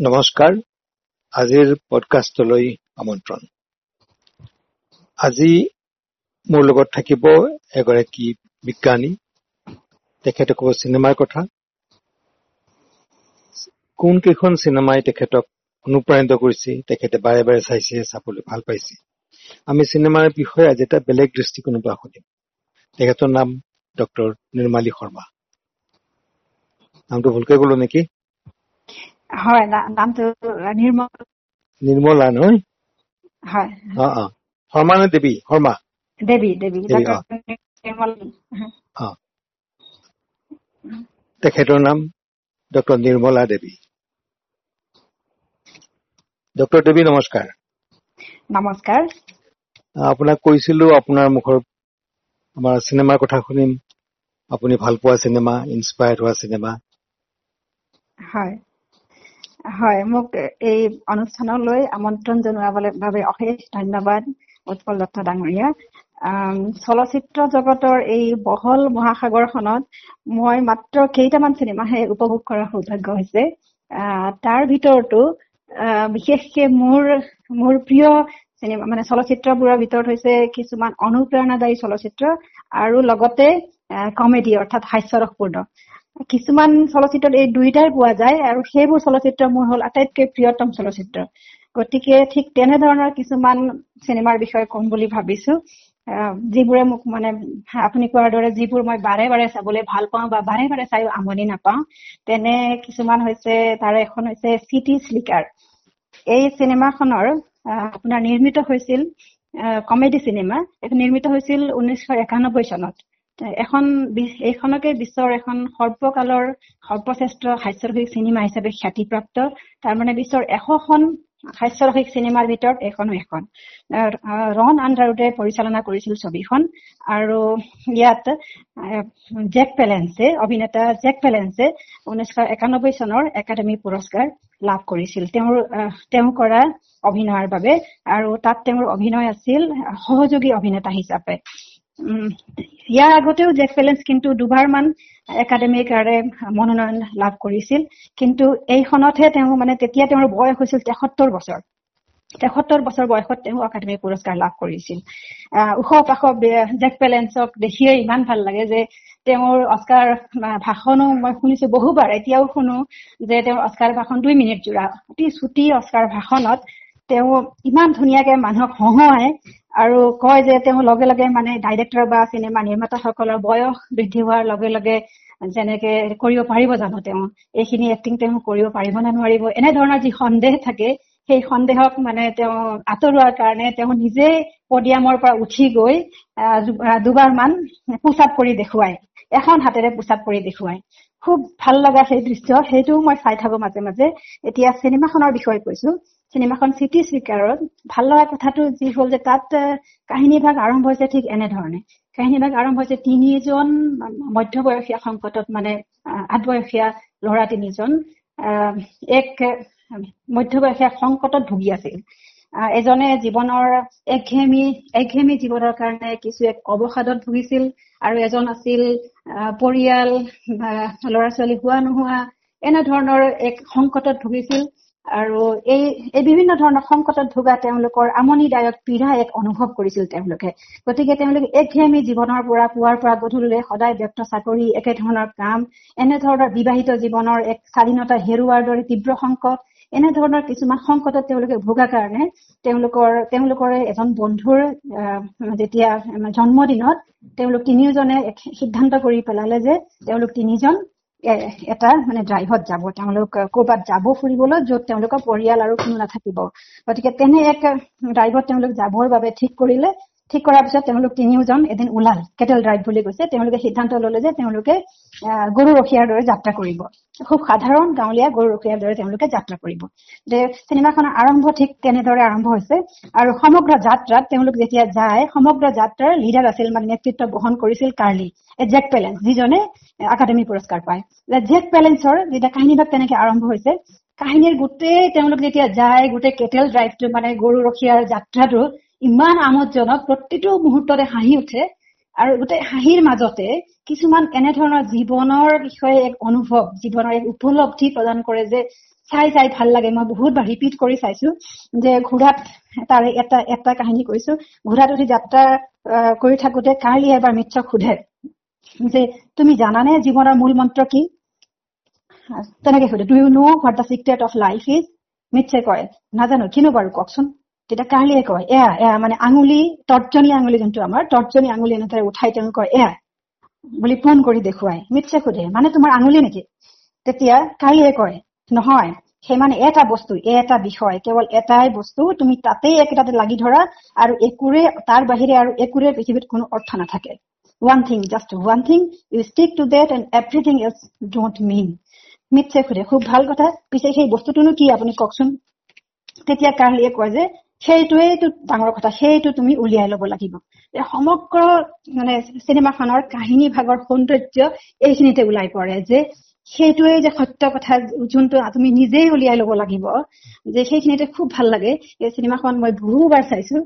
নমস্কাৰ। আজিৰ পডকাষ্টলৈ আমন্ত্ৰণ। আজি মোৰ লগত থাকিব এগৰাকী বিজ্ঞানী। তেখেতে ক'ব চিনেমাৰ কথা। কোন কেইখন চিনেমাই তেখেতক অনুপ্ৰাণিত কৰিছে তেখেতে বাৰে বাৰে চাইছে চাবলৈ ভাল পাইছে। আমি চিনেমাৰ বিষয়ে আজি এটা বেলেগ দৃষ্টিকোণৰ পৰা শুনিম। তেখেতৰ নাম ডক্টৰ নিৰ্মালী শৰ্মা। নামটো ভুলকৈ কলো নেকি? হয় নামটো নিৰ্মল। নিৰ্মলা নহয়? হয়। অ অ। শৰ্মা নে দেৱী? শৰ্মা। দেৱী দেৱী তেখেতৰ নাম ডক্টৰ নিৰ্মলা দেৱী। ডক্টৰ দেৱী নমস্কাৰ। নমস্কাৰ। আপোনাক কৈছিলো আপোনাৰ মুখৰ আমাৰ চিনেমাৰ কথা শুনিম। আপুনি ভাল পোৱা চিনেমা ইনস্পায়াৰ্ড হোৱা চিনেমা। হয়। হয় মোক এই অনুষ্ঠানলৈ আমন্ত্ৰণ জনোৱাৰ বাবে অশেষ ধন্যবাদ উৎপল দত্ত ডাঙৰীয়া। চলচ্চিত্ৰ জগতৰ এই বহল মহাসাগৰখনত মই মাত্ৰ কেইটামান চিনেমাহে উপভোগ কৰাৰ সৌভাগ্য হৈছে। তাৰ ভিতৰতো বিশেষকে মোৰ মোৰ প্ৰিয় চিনেমা মানে চলচ্চিত্ৰবোৰৰ ভিতৰত হৈছে কিছুমান অনুপ্ৰেৰণাদায়ী চলচ্চিত্ৰ আৰু লগতে কমেডি অৰ্থাৎ হাস্যৰসপূৰ্ণ। কিছুমান চলচ্চিত্ৰত এই দুইটাই পোৱা যায় আৰু সেইবোৰ চলচ্চিত্ৰ মোৰ হ'ল আটাইতকৈ প্ৰিয়তম চলচ্চিত্ৰ। গতিকে ঠিক তেনেধৰণৰ কিছুমান চিনেমাৰ বিষয়ে কম বুলি ভাবিছো। যিবোৰে মোক মানে আপুনি কোৱাৰ দৰে যিবোৰ মই বাৰে বাৰে চাবলৈ ভাল পাওঁ বা বাৰে বাৰে চাই আমনি নাপাওঁ তেনে কিছুমান হৈছে তাৰে এখন হৈছে চিটি স্লিকাৰ এই চিনেমাখনৰ আপোনাৰ নিৰ্মিত হৈছিল কমেডি চিনেমা। এইটো নিৰ্মিত হৈছিল ঊনৈছশ একানব্বৈ চনত। এখন এইখনকে বিশ্বৰ এখন সৰ্বকালৰ সৰ্বশ্ৰেষ্ঠ হাস্যৰসিক চিনেমা হিচাপে খ্যাতিপ্ৰাপ্ত। তাৰমানে বিশ্বৰ এশখন হাস্যৰসিক চিনেমাৰ ভিতৰত এখন। আহ, ৰন আণ্ডাৰুডে পৰিচালনা কৰিছিল ছবিখন। আৰু ইয়াত জেক পেলেন্সে অভিনেতা জেক পেলেন্সে ঊনৈছশ একানব্বৈ চনৰ একাডেমী পুৰস্কাৰ লাভ কৰিছিল। তেওঁৰ তেওঁ কৰা অভিনয়ৰ বাবে আৰু তাত তেওঁৰ অভিনয় আছিল সহযোগী অভিনেতা হিচাপে। ইয়াৰ আগতেও জেক পেলেন্স কিন্তু দুবাৰমান একাডেমীৰ কাৰণে মনোনয়ন লাভ কৰিছিল। কিন্তু এইখনতহে তেওঁ মানে তেতিয়া তেওঁৰ বয়স হৈছিল তেসত্তৰ বছৰ। তেসত্তৰ বছৰ বয়সত তেওঁ একাডেমী পুৰস্কাৰ লাভ কৰিছিল। ওখ বে- জেক পেলেন্সক দেখিয়ে ইমান ভাল লাগে যে তেওঁৰ অস্কাৰ ভাষণো মই শুনিছো বহুবাৰ এতিয়াও শুনো যে তেওঁৰ অস্কাৰ ভাষণ দুই মিনিট জোৰা। অতি চুটি অস্কাৰ ভাষণত তেওঁ ইমান ধুনীয়াকে মানুহক হহুৱাই আৰু কয় যে তেওঁ লগে লগে মানে ডাইৰেক্টৰ বা চিনেমা নিৰ্মাতাসকলৰ বয়স বৃদ্ধি হোৱাৰ লগে লগে যেনেকে কৰিব পাৰিব জানো তেওঁ? এইখিনি এক্টিং তেওঁ কৰিব পাৰিব নে নোৱাৰিব? এনেধৰণৰ যি সন্দেহ থাকে সেই সন্দেহক মানে তেওঁ আঁতৰোৱাৰ কাৰণে তেওঁ নিজে পডিয়ামৰ পৰা উঠি গৈ দুবাৰমান পোচাপ কৰি দেখুৱায়। এখন হাতেৰে পোচাপ কৰি দেখুৱায়। খুব ভাল লগা সেই দৃশ্য সেইটোও মই চাই থাকো মাজে মাজে। এতিয়া চিনেমাখনৰ বিষয়ে কৈছো। চিনেমাখন চিটি স্পিকাৰত ভাল লগা কথাটো যি হ'ল যে তাত আহ, কাহিনী ভাগ আৰম্ভ হৈছে ঠিক এনেধৰণে। কাহিনী ভাগ আৰম্ভ হৈছে তিনিজন মধ্যবয়সীয়া সংকটত মানে আঠবয়সীয়া ল'ৰা তিনিজন এক আহ, মধ্যবয়সীয়া সংকটত ভুগি আছিল। এজনে জীৱনৰ একঘেমি একঘেমি জীৱনৰ কাৰণে কিছু এক অৱসাদত ভুগিছিল আৰু এজন আছিল পৰিয়াল ল'ৰা ছোৱালী হোৱা নোহোৱা এনেধৰণৰ এক সংকটত ভুগিছিল। আৰু এই এই বিভিন্ন ধৰণৰ সংকটত ভোগা তেওঁলোকৰ আমনিদায়ক পীড়া এক অনুভৱ কৰিছিল তেওঁলোকে। গতিকে তেওঁলোকে একঘেয়ামী জীৱনৰ পৰা পুৱাৰ পৰা গধূলিলৈ সদায় ব্যক্ত চাকৰি একেধৰণৰ কাম এনেধৰণৰ বিবাহিত জীৱনৰ এক স্বাধীনতা হেৰুৱাৰ দৰে তীব্ৰ সংকট এনেধৰণৰ কিছুমান সংকটত তেওঁলোকে ভোগা কাৰণে তেওঁলোকৰ তেওঁলোকৰে এজন বন্ধুৰ যেতিয়া জন্মদিনত তেওঁলোক তিনিওজনে সিদ্ধান্ত কৰি পেলালে যে তেওঁলোক তিনিজন এটা মানে ড্ৰাইভত যাব তেওঁলোক ক'ৰবাত যাব ফুৰিবলৈ য'ত তেওঁলোকৰ পৰিয়াল আৰু কোনো নাথাকিব। গতিকে তেনে এক ড্ৰাইভত তেওঁলোক যাবৰ বাবে ঠিক কৰিলে ঠিক কৰাৰ পিছত তেওঁলোক তিনিওজন এদিন ওলাল। কেটেল ড্ৰাইভ বুলি কৈছে। তেওঁলোকে সিদ্ধান্ত ললে যে তেওঁলোকে গৰু ৰখীয়াৰ দৰে যাত্ৰা কৰিব। খুব সাধাৰণ গাঁৱলীয়া গৰু ৰখীয়াৰ দৰে তেওঁলোকে যাত্ৰা কৰিব। যে চিনেমাখনৰ আৰম্ভ ঠিক তেনেদৰে আৰম্ভ হৈছে। আৰু সমগ্ৰ যাত্ৰাত তেওঁলোক যেতিয়া যায় সমগ্ৰ যাত্ৰাৰ লিডাৰ আছিল মানে নেতৃত্ব বহন কৰিছিল কাৰ্লি জেক পেলেন্স যিজনে একাডেমী পুৰস্কাৰ পায়। জেক পেলেন্সৰ যেতিয়া কাহিনীভাগ তেনেকে আৰম্ভ হৈছে কাহিনীৰ গোটেই তেওঁলোক যেতিয়া যায় গোটেই কেটেল ড্ৰাইভটো মানে গৰু ৰখীয়াৰ যাত্ৰাটো ইমান আমোদজনক প্ৰতিটো মুহূৰ্ততে হাঁহি উঠে আৰু গোটেই হাঁহিৰ মাজতে কিছুমান এনেধৰণৰ জীৱনৰ বিষয়ে এক অনুভৱ জীৱনৰ এক উপলব্ধি প্ৰদান কৰে যে চাই চাই ভাল লাগে। মই বহুতবাৰ ৰিপিট কৰি চাইছো যে ঘোঁৰাত তাৰে এটা এটা কাহিনী কৈছো। ঘোঁৰাত উঠি যাত্ৰা কৰি থাকোতে কাৰ্লি এবাৰ মিত্ৰক সোধে যে তুমি জানানে জীৱনৰ মূল মন্ত্ৰ কি? তেনেকে সোধে। Do you know what the secret of life is মিটছে কয় নাজানো। কিনো বাৰু কওকচোন? তেতিয়া কাৰ্লিয়ে কয় এয়া এয়া মানে আঙুলি তৰ্জনী আঙুলি যোনটো আমাৰ তৰ্জনী আঙুলি এনেদৰে উঠাই তেওঁ কয় এয়া বুলি ফোন কৰি দেখুৱাই মিটছে সোধে মানে তোমাৰ আঙুলি নেকি? তেতিয়া কাৰ্লিয়ে কয় নহয় সেই মানে এটা বস্তু এটা বিষয় কেৱল এটাই বস্তু তুমি তাতেই একেটাতে লাগি ধৰা আৰু একোৰে তাৰ বাহিৰে আৰু একোৰে পৃথিৱীত কোনো অৰ্থ নাথাকে। One thing just one thing you stick to date and everything else don't mean মিটছে সোধে খুব ভাল কথা পিছে সেই বস্তুটোনো কি আপুনি কওকচোন? তেতিয়া কাৰ্লিয়ে কয় যে সেইটোৱেইটো ডাঙৰ কথা সেইটো তুমি উলিয়াই লব লাগিব। সমগ্ৰ মানে চিনেমাখনৰ কাহিনী ভাগৰ সৌন্দৰ্য এইখিনিতে ওলাই পৰে যে সেইটোৱে যে সত্য কথা যোনটো তুমি নিজেই উলিয়াই লব লাগিব যে সেইখিনিতে খুব ভাল লাগে। এই চিনেমাখন মই বহুবাৰ চাইছো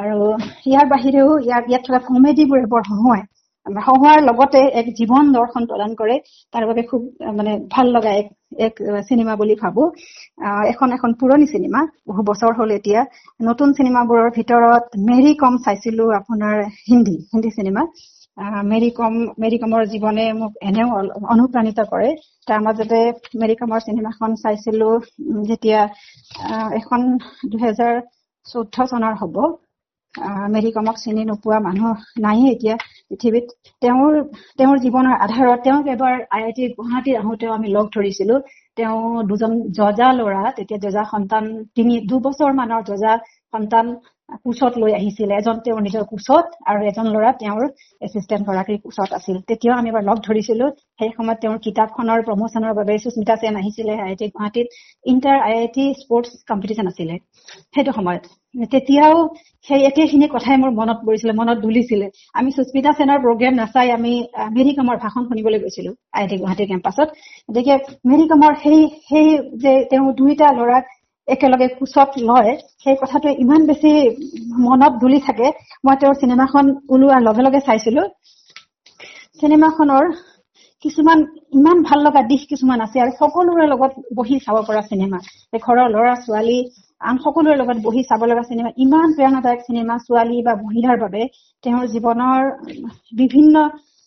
আৰু ইয়াৰ বাহিৰেও ইয়াৰ ইয়াত থকা কমেডিবোৰে বৰ হহুৱাই। হহুৱাৰ লগতে এক জীৱন দৰ্শন প্ৰদান কৰে। তাৰ বাবে খুব মানে ভাল লগা এক এক চিনেমা বুলি ভাবো। এখন এখন পুৰণি চিনেমা বহু বছৰ হল এতিয়া। নতুন চিনেমাবোৰৰ ভিতৰত মেৰী কম চাইছিলো আপোনাৰ হিন্দী হিন্দী চিনেমা মেৰী কম মেৰী কমৰ জীৱনে মোক এনেও অনুপ্ৰাণিত কৰে। তাৰ মাজতে মেৰী কমৰ চিনেমাখন চাইছিলো যেতিয়া এখন দুহেজাৰ চৈধ্য চনৰ হব। মেৰী কমক চিনি নোপোৱা মানুহ নায়েই এতিয়া পৃথিৱীত। তেওঁৰ তেওঁৰ জীৱনৰ আধাৰত তেওঁক এবাৰ আই আই টি গুৱাহাটীত আহোঁতেও আমি লগ ধৰিছিলো। তেওঁ দুজন জজা ল'ৰা তেতিয়া জজা সন্তান তিনি দুবছৰ মানৰ জজা সন্তান কোচত লৈ আহিছিল। এজন তেওঁৰ নিজৰ কোচত আৰু এজন ল'ৰা তেওঁৰ এছিষ্টেণ্ট গৰাকীৰ কোচত আছিল। তেতিয়াও আমি এবাৰ লগ ধৰিছিলো। সেই সময়ত তেওঁৰ কিতাপখনৰ প্ৰমোচনৰ বাবে সুস্মিতা সেন আহিছিলে আই আই টি গুৱাহাটীত। Inter I I T sports competition আছিলে সেইটো সময়ত। তেতিয়াও সেই একেখিনি কথাই মোৰ মনত পৰিছিলে মনত দুলিছিলে। আমি সুস্মিতা সেনৰ প্ৰগ্ৰেম নাচাই আমি মেৰী কমৰ ভাষণ শুনিবলৈ গৈছিলো আই আই টি গুৱাহাটী কেম্পাছত গতিকে মেৰী কমৰ সেই সেই যে তেওঁ দুইটা ল'ৰাক একেলগে কোচত লয় সেই কথাটোৱে ইমান বেছি মনত দুলি থাকে। মই তেওঁৰ চিনেমাখন ওলোৱাৰ লগে লগে চাইছিলো। চিনেমাখনৰ কিছুমান ইমান ভাল লগা দিশ কিছুমান আছে আৰু সকলোৰে লগত বহি চাব পৰা চিনেমা। ঘৰৰ ল'ৰা ছোৱালী আন সকলোৰে লগত বহি চাব লগা চিনেমা। ইমান প্ৰেৰণাদায়ক চিনেমা ছোৱালী বা মহিলাৰ বাবে। তেওঁৰ জীৱনৰ বিভিন্ন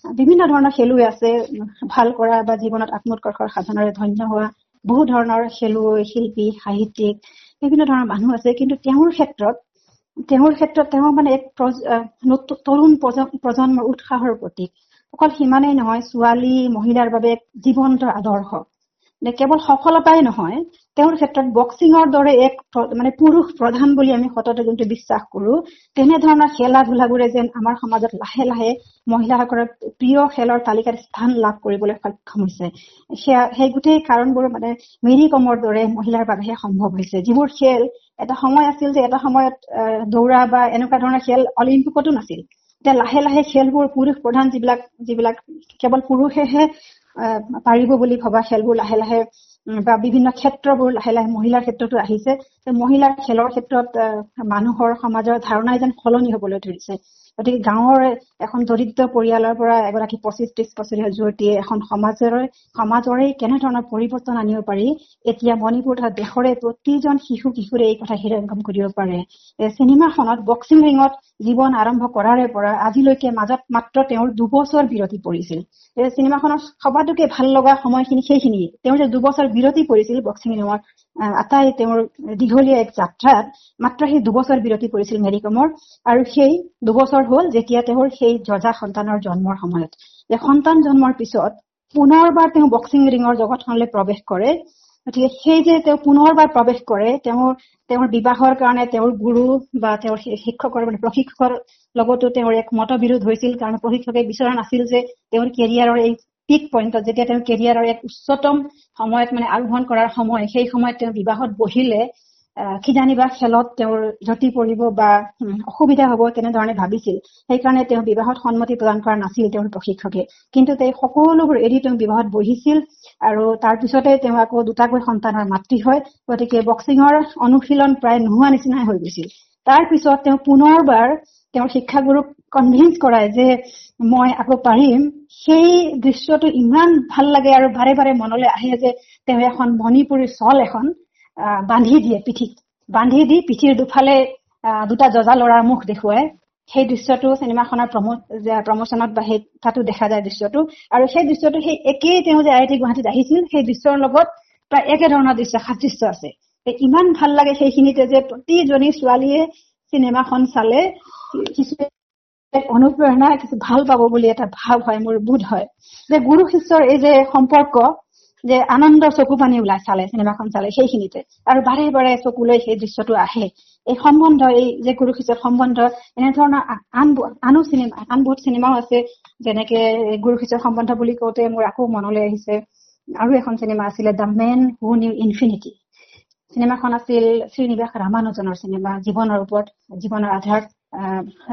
বিভিন্ন ধৰণৰ খেলুৱৈ আছে ভাল কৰা বা জীৱনত আত্মোৎকৰ্ষৰ সাধনেৰে ধন্য হোৱা। বহু ধৰণৰ খেলুৱৈ শিল্পী সাহিত্যিক বিভিন্ন ধৰণৰ মানুহ আছে। কিন্তু তেওঁৰ ক্ষেত্ৰত তেওঁৰ ক্ষেত্ৰত তেওঁ মানে এক তৰুণ প্ৰজন্মৰ উৎসাহৰ প্ৰতীক। অকল সিমানেই নহয় ছোৱালী মহিলাৰ বাবে এক জীৱন্ত আদৰ্শ। কেৱল সফলতাই নহয় তেওঁৰ ক্ষেত্ৰত বক্সিঙৰ দৰে এক মানে পুৰুষ প্ৰধান বুলি আমি সততে যোনটো বিশ্বাস কৰো তেনেধৰণৰ খেলা ধূলাবোৰে যেন আমাৰ সমাজত লাহে লাহে মহিলাসকলৰ প্ৰিয় খেলৰ তালিকাত স্থান লাভ কৰিবলৈ সক্ষম হৈছে। সেয়া সেই গোটেই কাৰণবোৰ মানে মেৰী কমৰ দৰে মহিলাৰ বাবেহে সম্ভৱ হৈছে। যিবোৰ খেল এটা সময় আছিল যে এটা সময়ত দৌৰা বা এনেকুৱা ধৰণৰ খেল অলিম্পিকতো নাছিল। এতিয়া লাহে লাহে খেলবোৰ পুৰুষ প্ৰধান যিবিলাক যিবিলাক কেৱল পুৰুষেহে পাৰিব বুলি ভবা খেলবোৰ লাহে লাহে বা বিভিন্ন ক্ষেত্ৰবোৰ লাহে লাহে মহিলাৰ ক্ষেত্ৰতো আহিছে। মহিলাৰ খেলৰ ক্ষেত্ৰত মানুহৰ সমাজৰ ধাৰণাই যেন সলনি হবলৈ ধৰিছে। গতিকে গাঁৱৰ এখন দৰিদ্ৰ পৰিয়ালৰ পৰা এগৰাকী পঁচিছ ত্ৰিশ বছৰীয়া যুৱতীয়ে এখন সমাজৰে সমাজৰে কেনেধৰণৰ পৰিৱৰ্তন আনিব পাৰি এতিয়া মণিপুৰ তথা দেশৰে প্ৰতিজন শিশু কিশোৰে এই কথা হৃদয়ংগম কৰিব পাৰে। চিনেমাখনত বক্সিং ৰিঙত জীৱন আৰম্ভ কৰাৰে পৰা আজিলৈকে মাজত মাত্ৰ তেওঁৰ দুবছৰ বিৰতি পৰিছিল। চিনেমাখনৰ সবাতোকে ভাল লগা সময়খিনি সেইখিনিয়ে। তেওঁ যে দুবছৰ বিৰতি পৰিছিল বক্সিং ৰিঙত আটাই তেওঁৰ দীঘলীয়া এক যাত্ৰাত মাত্ৰ সেই দুবছৰ বিৰতি পৰিছিল মেৰিকমৰ আৰু সেই দুবছৰ হল যেতিয়া তেওঁৰ সেই জজা সন্তানৰ জন্মৰ সময়ত। যে সন্তান জন্মৰ পিছত পুনৰবাৰ তেওঁ বক্সিং ৰিঙৰ জগতখনলৈ প্ৰৱেশ কৰে গতিকে সেই যে তেওঁ পুনৰবাৰ প্ৰৱেশ কৰে তেওঁৰ তেওঁৰ বিবাহৰ কাৰণে তেওঁৰ গুৰু বা তেওঁৰ শিক্ষকৰ মানে প্ৰশিক্ষকৰ লগতো তেওঁৰ এক মতবিৰোধ হৈছিল। কাৰণ প্ৰশিক্ষকে বিচৰা নাছিল যে তেওঁৰ কেৰিয়াৰৰ এই পিক পইণ্টত যেতিয়া তেওঁ কেৰিয়াৰৰ এক উচ্চতম সময়ত মানে আৰোহণ কৰাৰ সময় সেই সময়ত তেওঁ বিবাহত বহিলে কিজানি বা খেলত তেওঁৰ জতি পৰিব বা অসুবিধা হব তেনেধৰণে ভাবিছিল। সেইকাৰণে তেওঁ বিবাহত সন্মতি প্ৰদান কৰা নাছিল তেওঁৰ প্ৰশিক্ষকে। কিন্তু তেওঁ সকলোবোৰ এৰি তেওঁ বিবাহত বহিছিল আৰু তাৰ পিছতে তেওঁ আকৌ দুটাকৈ সন্তানৰ মাতৃ হয় গতিকে বক্সিঙৰ অনুশীলন প্ৰায় নোহোৱা নিচিনাই হৈ গৈছিল। তাৰ পিছত তেওঁ পুনৰবাৰ তেওঁৰ শিক্ষাগুৰুক কনভিন্স কৰায় যে মই আকৌ পাৰিম সেই দৃশ্যটো ইমান ভাল লাগে আৰু বাৰে বাৰে মনলৈ আহে যে তেওঁ এখন মণিপুৰী চল এখন বান্ধি দিয়ে পিঠিত। বান্ধি দি পিঠিৰ দুফালে দুটা জজা লৰাৰ মুখ দেখুৱাই সেই দৃশ্যটো চিনেমাখনৰ প্ৰমোচনত বা সেই তাতো দেখা যায় দৃশ্যটো। আৰু সেই দৃশ্যটো সেই একেই তেওঁ যে আই আই টি গুৱাহাটীত আহিছিল সেই দৃশ্যৰ লগত প্ৰায় একেধৰণৰ দৃশ্য সাদৃশ্য আছে। ইমান ভাল লাগে সেইখিনিতে যে প্ৰতিজনী ছোৱালীয়ে চিনেমাখন চালে কিছু অনুপ্ৰেৰণা কিছু ভাল পাব বুলি এটা ভাৱ হয় মোৰ বোধ হয়। যে গুৰু শিষ্যৰ এই যে সম্পৰ্ক যে আনন্দ চকু পানী ওলাই চালে চিনেমাখন চালে সেইখিনিতে। আৰু বাৰে বাৰে চকুলৈ সেই দৃশ্যটো আহে। এই সম্বন্ধ এই যে গুৰু শিষ্যৰ সম্বন্ধ এনেধৰণৰ আন আনো চিনেমা আন বহুত চিনেমাও আছে যেনেকে গুৰু শিষ্যৰ সম্বন্ধ বুলি কওঁতে মোৰ আকৌ মনলৈ আহিছে। আৰু এখন চিনেমা আছিলে the man who knew infinity. চিনেমাখন আছিল শ্ৰীনিবাস ৰামানুজনৰ চিনেমা জীৱনৰ ওপৰত জীৱনৰ আধাৰত।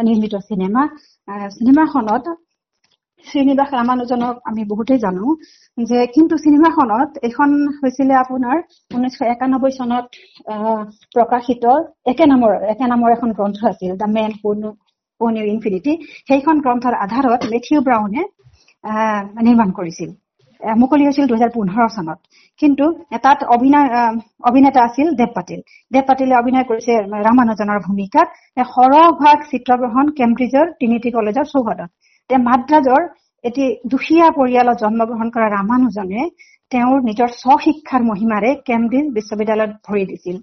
নিৰ্মিত চিনেমা। চিনেমাখনত শ্ৰীনিবাস ৰামানুজনক আমি বহুতেই জানো যে কিন্তু চিনেমাখনত এইখন হৈছিলে আপোনাৰ ঊনৈছশ একানব্বৈ চনত প্ৰকাশিত একে নামৰ একে নামৰ এখন গ্ৰন্থ আছিল the man who knew infinity. সেইখন গ্ৰন্থৰ আধাৰত মেথিউ ব্ৰাউনে নিৰ্মাণ কৰিছিল। মুকলি হৈছিল দুহেজাৰ পোন্ধৰ চনত। কিন্তু তাত অভিনয় অভিনেতা আছিল দেৱ পাটিল। দেৱ পাটিলে অভিনয় কৰিছে ৰামানুজনৰ ভূমিকাত। সৰহভাগ চিত্ৰগ্ৰহণ কেম্ব্ৰিজৰ ট্ৰিনিটি কলেজৰ চৌহদত। তেওঁ মাদ্ৰাজৰ এটি দুখীয়া পৰিয়ালত জন্মগ্ৰহণ কৰা ৰামানুজনে তেওঁৰ নিজৰ স্বশিক্ষাৰ মহিমাৰে কেম্ব্ৰিজ বিশ্ববিদ্যালয়ত ভৰি দিছিল।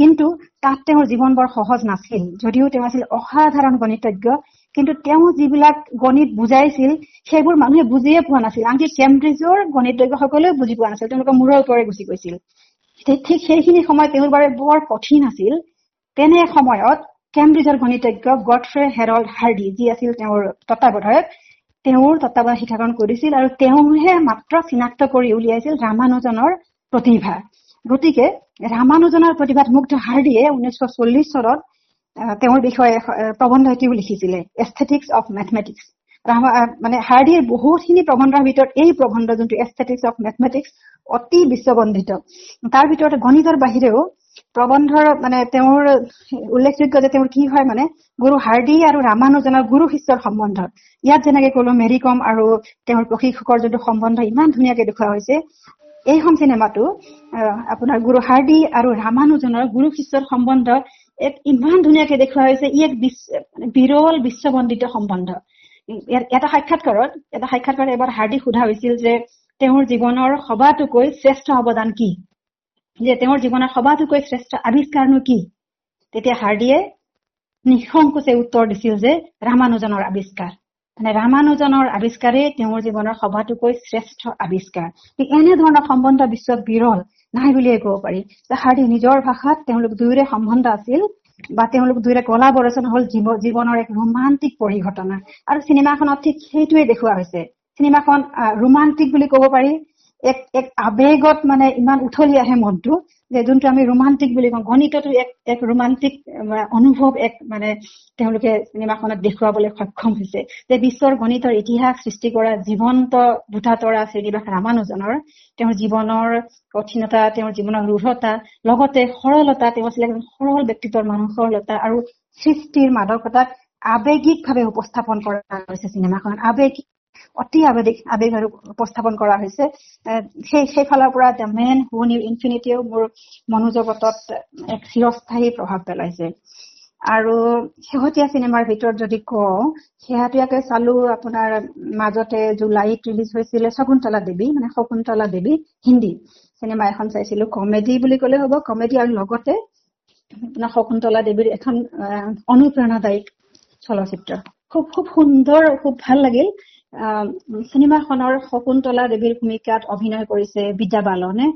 কিন্তু তাত তেওঁৰ জীৱন বৰ সহজ নাছিল। যদিও তেওঁ আছিল অসাধাৰণ গণিতজ্ঞ কিন্তু তেওঁ যিবিলাক গণিত বুজাইছিল সেইবোৰ মানুহে বুজিয়ে পোৱা নাছিল। আনকি কেম্ব্ৰিজৰ গণিতজ্ঞসকলেও বুজি পোৱা নাছিল। তেওঁলোকৰ মূৰৰ ওপৰে গুচি গৈছিল। ঠিক সেইখিনি সময়ত তেওঁৰ বাবে বৰ কঠিন আছিল। তেনে সময়ত কেম্ব্ৰিজৰ গণিতজ্ঞ গডফ্ৰে হেৰল্ড হাৰ্ডি যি আছিল তেওঁৰ তত্বাৱধায়ক তেওঁৰ তত্বাৱধান শিক্ষাকৰণ কৰিছিল আৰু তেওঁহে মাত্ৰ চিনাক্ত কৰি উলিয়াইছিল ৰামানুজনৰ প্ৰতিভা। গতিকে ৰামানুজনৰ প্ৰতিভাত মুগ্ধ হাৰ্ডিয়ে ঊনৈছশ চল্লিশ চনত তেওঁৰ বিষয়ে প্ৰবন্ধ এটিও লিখিছিলে। এস্থেটিক্স অফ মেথমেটিক্স মানে হাৰ্ডিৰ বহুতখিনি প্ৰবন্ধৰ ভিতৰত এই প্ৰবন্ধ যোনটো এস্থেটিক্স অফ মেথমেটিক্স অতি বিশ্ববন্ধিত। তাৰ ভিতৰত গণিতৰ বাহিৰেও প্ৰবন্ধৰ মানে তেওঁৰ উল্লেখযোগ্য যে তেওঁৰ কি হয় মানে গুৰু হাৰ্ডি আৰু ৰামানুজনৰ গুৰু শিষ্যৰ সম্বন্ধ ইয়াত যেনেকে কলো মেৰিকম আৰু তেওঁৰ প্ৰশিক্ষকৰ যোনটো সম্বন্ধ ইমান ধুনীয়াকে দেখুওৱা হৈছে এইখন চিনেমাটো আপোনাৰ গুৰু হাৰ্ডি আৰু ৰামানুজনৰ গুৰু শিষ্যৰ সম্বন্ধ এক ইমান ধুনীয়াকে দেখুওৱা হৈছে ই এক বিৰল বিশ্ববন্দিত সম্বন্ধ। এটা সাক্ষাৎকাৰত এটা সাক্ষাৎকাৰত এবাৰ হাৰ্দিক সোধা হৈছিল যে তেওঁৰ জীৱনৰ সবাতোকৈ শ্ৰেষ্ঠ অৱদান কি? যে তেওঁৰ জীৱনৰ সবাতোকৈ শ্ৰেষ্ঠ আৱিষ্কাৰনো কি? তেতিয়া হাৰ্ডিয়ে নিঃসংকোচে উত্তৰ দিছিল যে ৰামানুজনৰ আৱিষ্কাৰ। মানে ৰামানুজনৰ আৱিষ্কাৰেই তেওঁৰ জীৱনৰ সবাতোকৈ শ্ৰেষ্ঠ আৱিষ্কাৰ। এনেধৰণৰ সম্বন্ধ বিশ্বত বিৰল নাই বুলিয়ে কব পাৰি। হাৰ্ডি নিজৰ ভাষাত তেওঁলোক দুয়োৰে সম্বন্ধ আছিল বা তেওঁলোক দুয়োৰে কলা বৰচন হল জীৱনৰ এক ৰোমান্টিক পৰিঘটনা। আৰু চিনেমাখনত ঠিক সেইটোৱে দেখুওৱা হৈছে। চিনেমাখন ৰোমান্টিক বুলি কব পাৰি। এক এক আবেগত মানে ইমান উঠলি আহে মনটো যে যোনটো আমি ৰোমান্টিক বুলি কওঁ গণিততো এক এক ৰোমান্টিক অনুভৱ এক মানে তেওঁলোকে চিনেমাখনত দেখুৱাবলৈ সক্ষম হৈছে যে বিশ্বৰ গণিতৰ ইতিহাস সৃষ্টি কৰা জীৱন্ত দুটা তৰা শ্ৰীনিবাস ৰামানুজনৰ তেওঁৰ জীৱনৰ কঠিনতা তেওঁৰ জীৱনৰ ৰুঢ়তা লগতে সৰলতা তেওঁ আছিলে এজন সৰল ব্যক্তিত্বৰ মানুহ সৰলতা আৰু সৃষ্টিৰ মাদকতাক আৱেগিকভাৱে উপস্থাপন কৰা হৈছে চিনেমাখনত। আৱেগিক অতি আবেগিক আবেগ আৰু উপস্থাপন কৰা হৈছে। সেই সেইফালৰ পৰা দ্য মেন হু নিউ ইনফিনিটিও মোৰ মনোজগতত এক চিৰস্থায়ী প্ৰভাৱ পেলাইছে। আৰু শেহতীয়া চিনেমাৰ ভিতৰত যদি কওঁ শেহতীয়াকৈ চালো আপোনাৰ মাজতে জুলাইত ৰিলিজ হৈছিলে শকুন্তলা দেৱী মানে শকুন্তলা দেৱী হিন্দী চিনেমা এখন চাইছিলো কমেডি বুলি কলে হ'ব কমেডি আৰু লগতে আপোনাৰ শকুন্তলা দেৱীৰ এখন অনুপ্ৰেৰণাদায়ক চলচ্চিত্ৰ। খুব খুব সুন্দৰ খুব ভাল লাগিল। চিনেমাখনৰ শকুন্তলা দেৱীৰ ভূমিকাত অভিনয় কৰিছে বিদ্যা বালনে।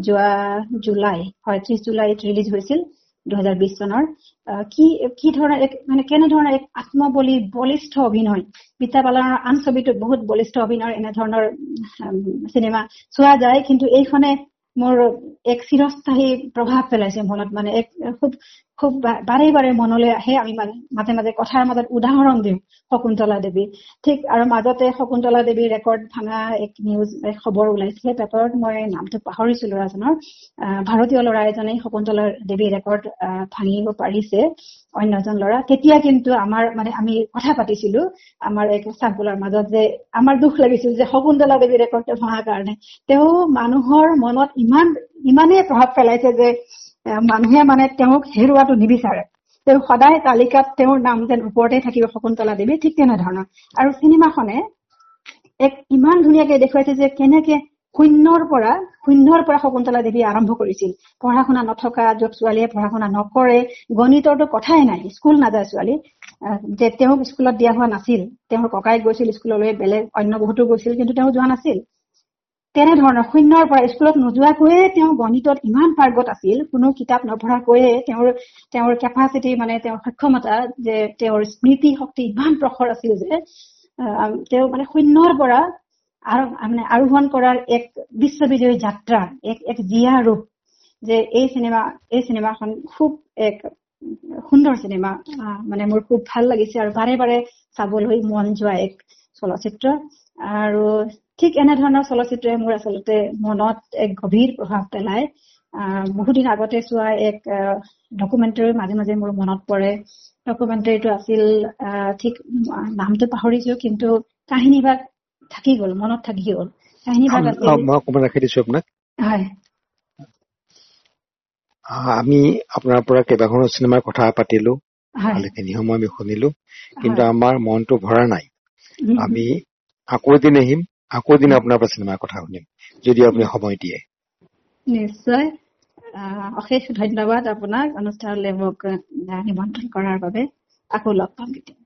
যোৱা জুলাই হয় ত্ৰিশ জুলাইত ৰিলিজ হৈছিল দুহেজাৰ বিশ চনৰ। কি কি ধৰণৰ এক মানে কেনেধৰণৰ এক আত্মবলী বলিষ্ঠ অভিনয়? বিদ্যা বালনৰ আন ছবিটোত বহুত বলিষ্ঠ অভিনয় এনেধৰণৰ চিনেমা চোৱা যায় কিন্তু এইখনে মোৰ এক চিৰস্থায়ী প্ৰভাৱ পেলাইছে মনত মানে এক খুব খুব বাৰে বাৰে মনলৈ আহে আমি মাজে মাজে কথাৰ মাজত উদাহৰণ দিওঁ শকুন্তলা দেৱী। ঠিক আৰু মাজতে শকুন্তলা দেৱীৰ ৰেকৰ্ড ভাঙা এক নিউজ খবৰ ওলাইছিলে পেপাৰত মই নামটো পাহৰিছো ল'ৰাজনৰ। ভাৰতীয় ল'ৰা এজনে শকুন্তলা দেৱীৰ ৰেকৰ্ড ভাঙিব পাৰিছে। অন্য এজন ল'ৰা। তেতিয়া কিন্তু আমাৰ মানে আমি কথা পাতিছিলো আমাৰ এক চাৰ্কুলাৰ মাজত যে আমাৰ দুখ লাগিছিল যে শকুন্তলা দেৱী ৰেকৰ্ডটো ভঙাৰ কাৰণে। তেওঁ মানুহৰ মনত ইমান ইমানেই প্ৰভাৱ পেলাইছে যে মানুহে মানে তেওঁক হেৰুৱাটো নিবিচাৰে। তেওঁ সদায় তালিকাত তেওঁৰ নাম যেন ওপৰতে থাকিব শকুন্তলা দেৱী ঠিক তেনেধৰণৰ। আৰু চিনেমাখনে এক ইমান ধুনীয়াকে দেখুৱাইছে যে কেনেকে শূন্যৰ পৰা শূন্যৰ পৰা শকুন্তলা দেৱী আৰম্ভ কৰিছিল। পঢ়া শুনা নথকা য'ত ছোৱালীয়ে পঢ়া শুনা নকৰে গণিতৰতো কথাই নাই স্কুল নাযায় ছোৱালী। যে তেওঁক স্কুলত দিয়া হোৱা নাছিল তেওঁৰ ককাই গৈছিল স্কুললৈ বেলেগ অন্য বহুতো গৈছিল কিন্তু তেওঁ যোৱা নাছিল। তেনেধৰণৰ শূন্যৰ পৰা স্কুলত নোযোৱাকৈয়ে তেওঁ গণিতত ইমান পাৰ্গত আছিল কোনো কিতাপ নপঢ়াকৈয়ে তেওঁৰ তেওঁৰ কেপাচিটি মানে তেওঁৰ সক্ষমতা যে তেওঁৰ স্মৃতি শক্তি ইমান প্ৰখৰ আছিল যে তেওঁ মানে শূন্যৰ পৰা মানে আৰোহণ কৰাৰ এক বিশ্ববিজয়ী যাত্ৰা এক এক জীয়া ৰূপ যে এই চিনেমা এই চিনেমাখন খুব এক সুন্দৰ চিনেমা মানে মোৰ খুব ভাল লাগিছে আৰু বাৰে বাৰে চাবলৈ মন যোৱা এক চলচ্চিত্ৰ। আৰু ঠিক এনেধৰণৰ চলচ্চিত্ৰই মোৰ আচলতে মনত এক গভীৰ প্ৰভাৱ পেলায়। বহুদিন আগতে চোৱা এক ডকুমেণ্টাৰী মাজে মাজে মোৰ মনত পৰে। ডকুমেণ্টাৰীটো আছিল ঠিক নামটো পাহৰিছো কিন্তু কাহিনী থাকি গ'ল মনত থাকি গ'ল। কাহিনী মই ৰাখি দিছো আপোনাক। হয়। আমি আপোনাৰ পৰা কেইবাখনো চিনেমাৰ কথা পাতিলো ভালেখিনি সময় আমি শুনিলো কিন্তু আমাৰ মনটো ভৰা নাই। আমি আকৌ এদিন আহিম আকৌ এদিন আপোনাৰ পৰা চিনেমাৰ কথা শুনিম যদি আপুনি সময় দিয়ে। নিশ্চয়। অশেষ ধন্যবাদ আপোনাক অনুষ্ঠানলৈ মোক নিমন্ত্ৰণ কৰাৰ বাবে। আকৌ লগ পাম কেতিয়া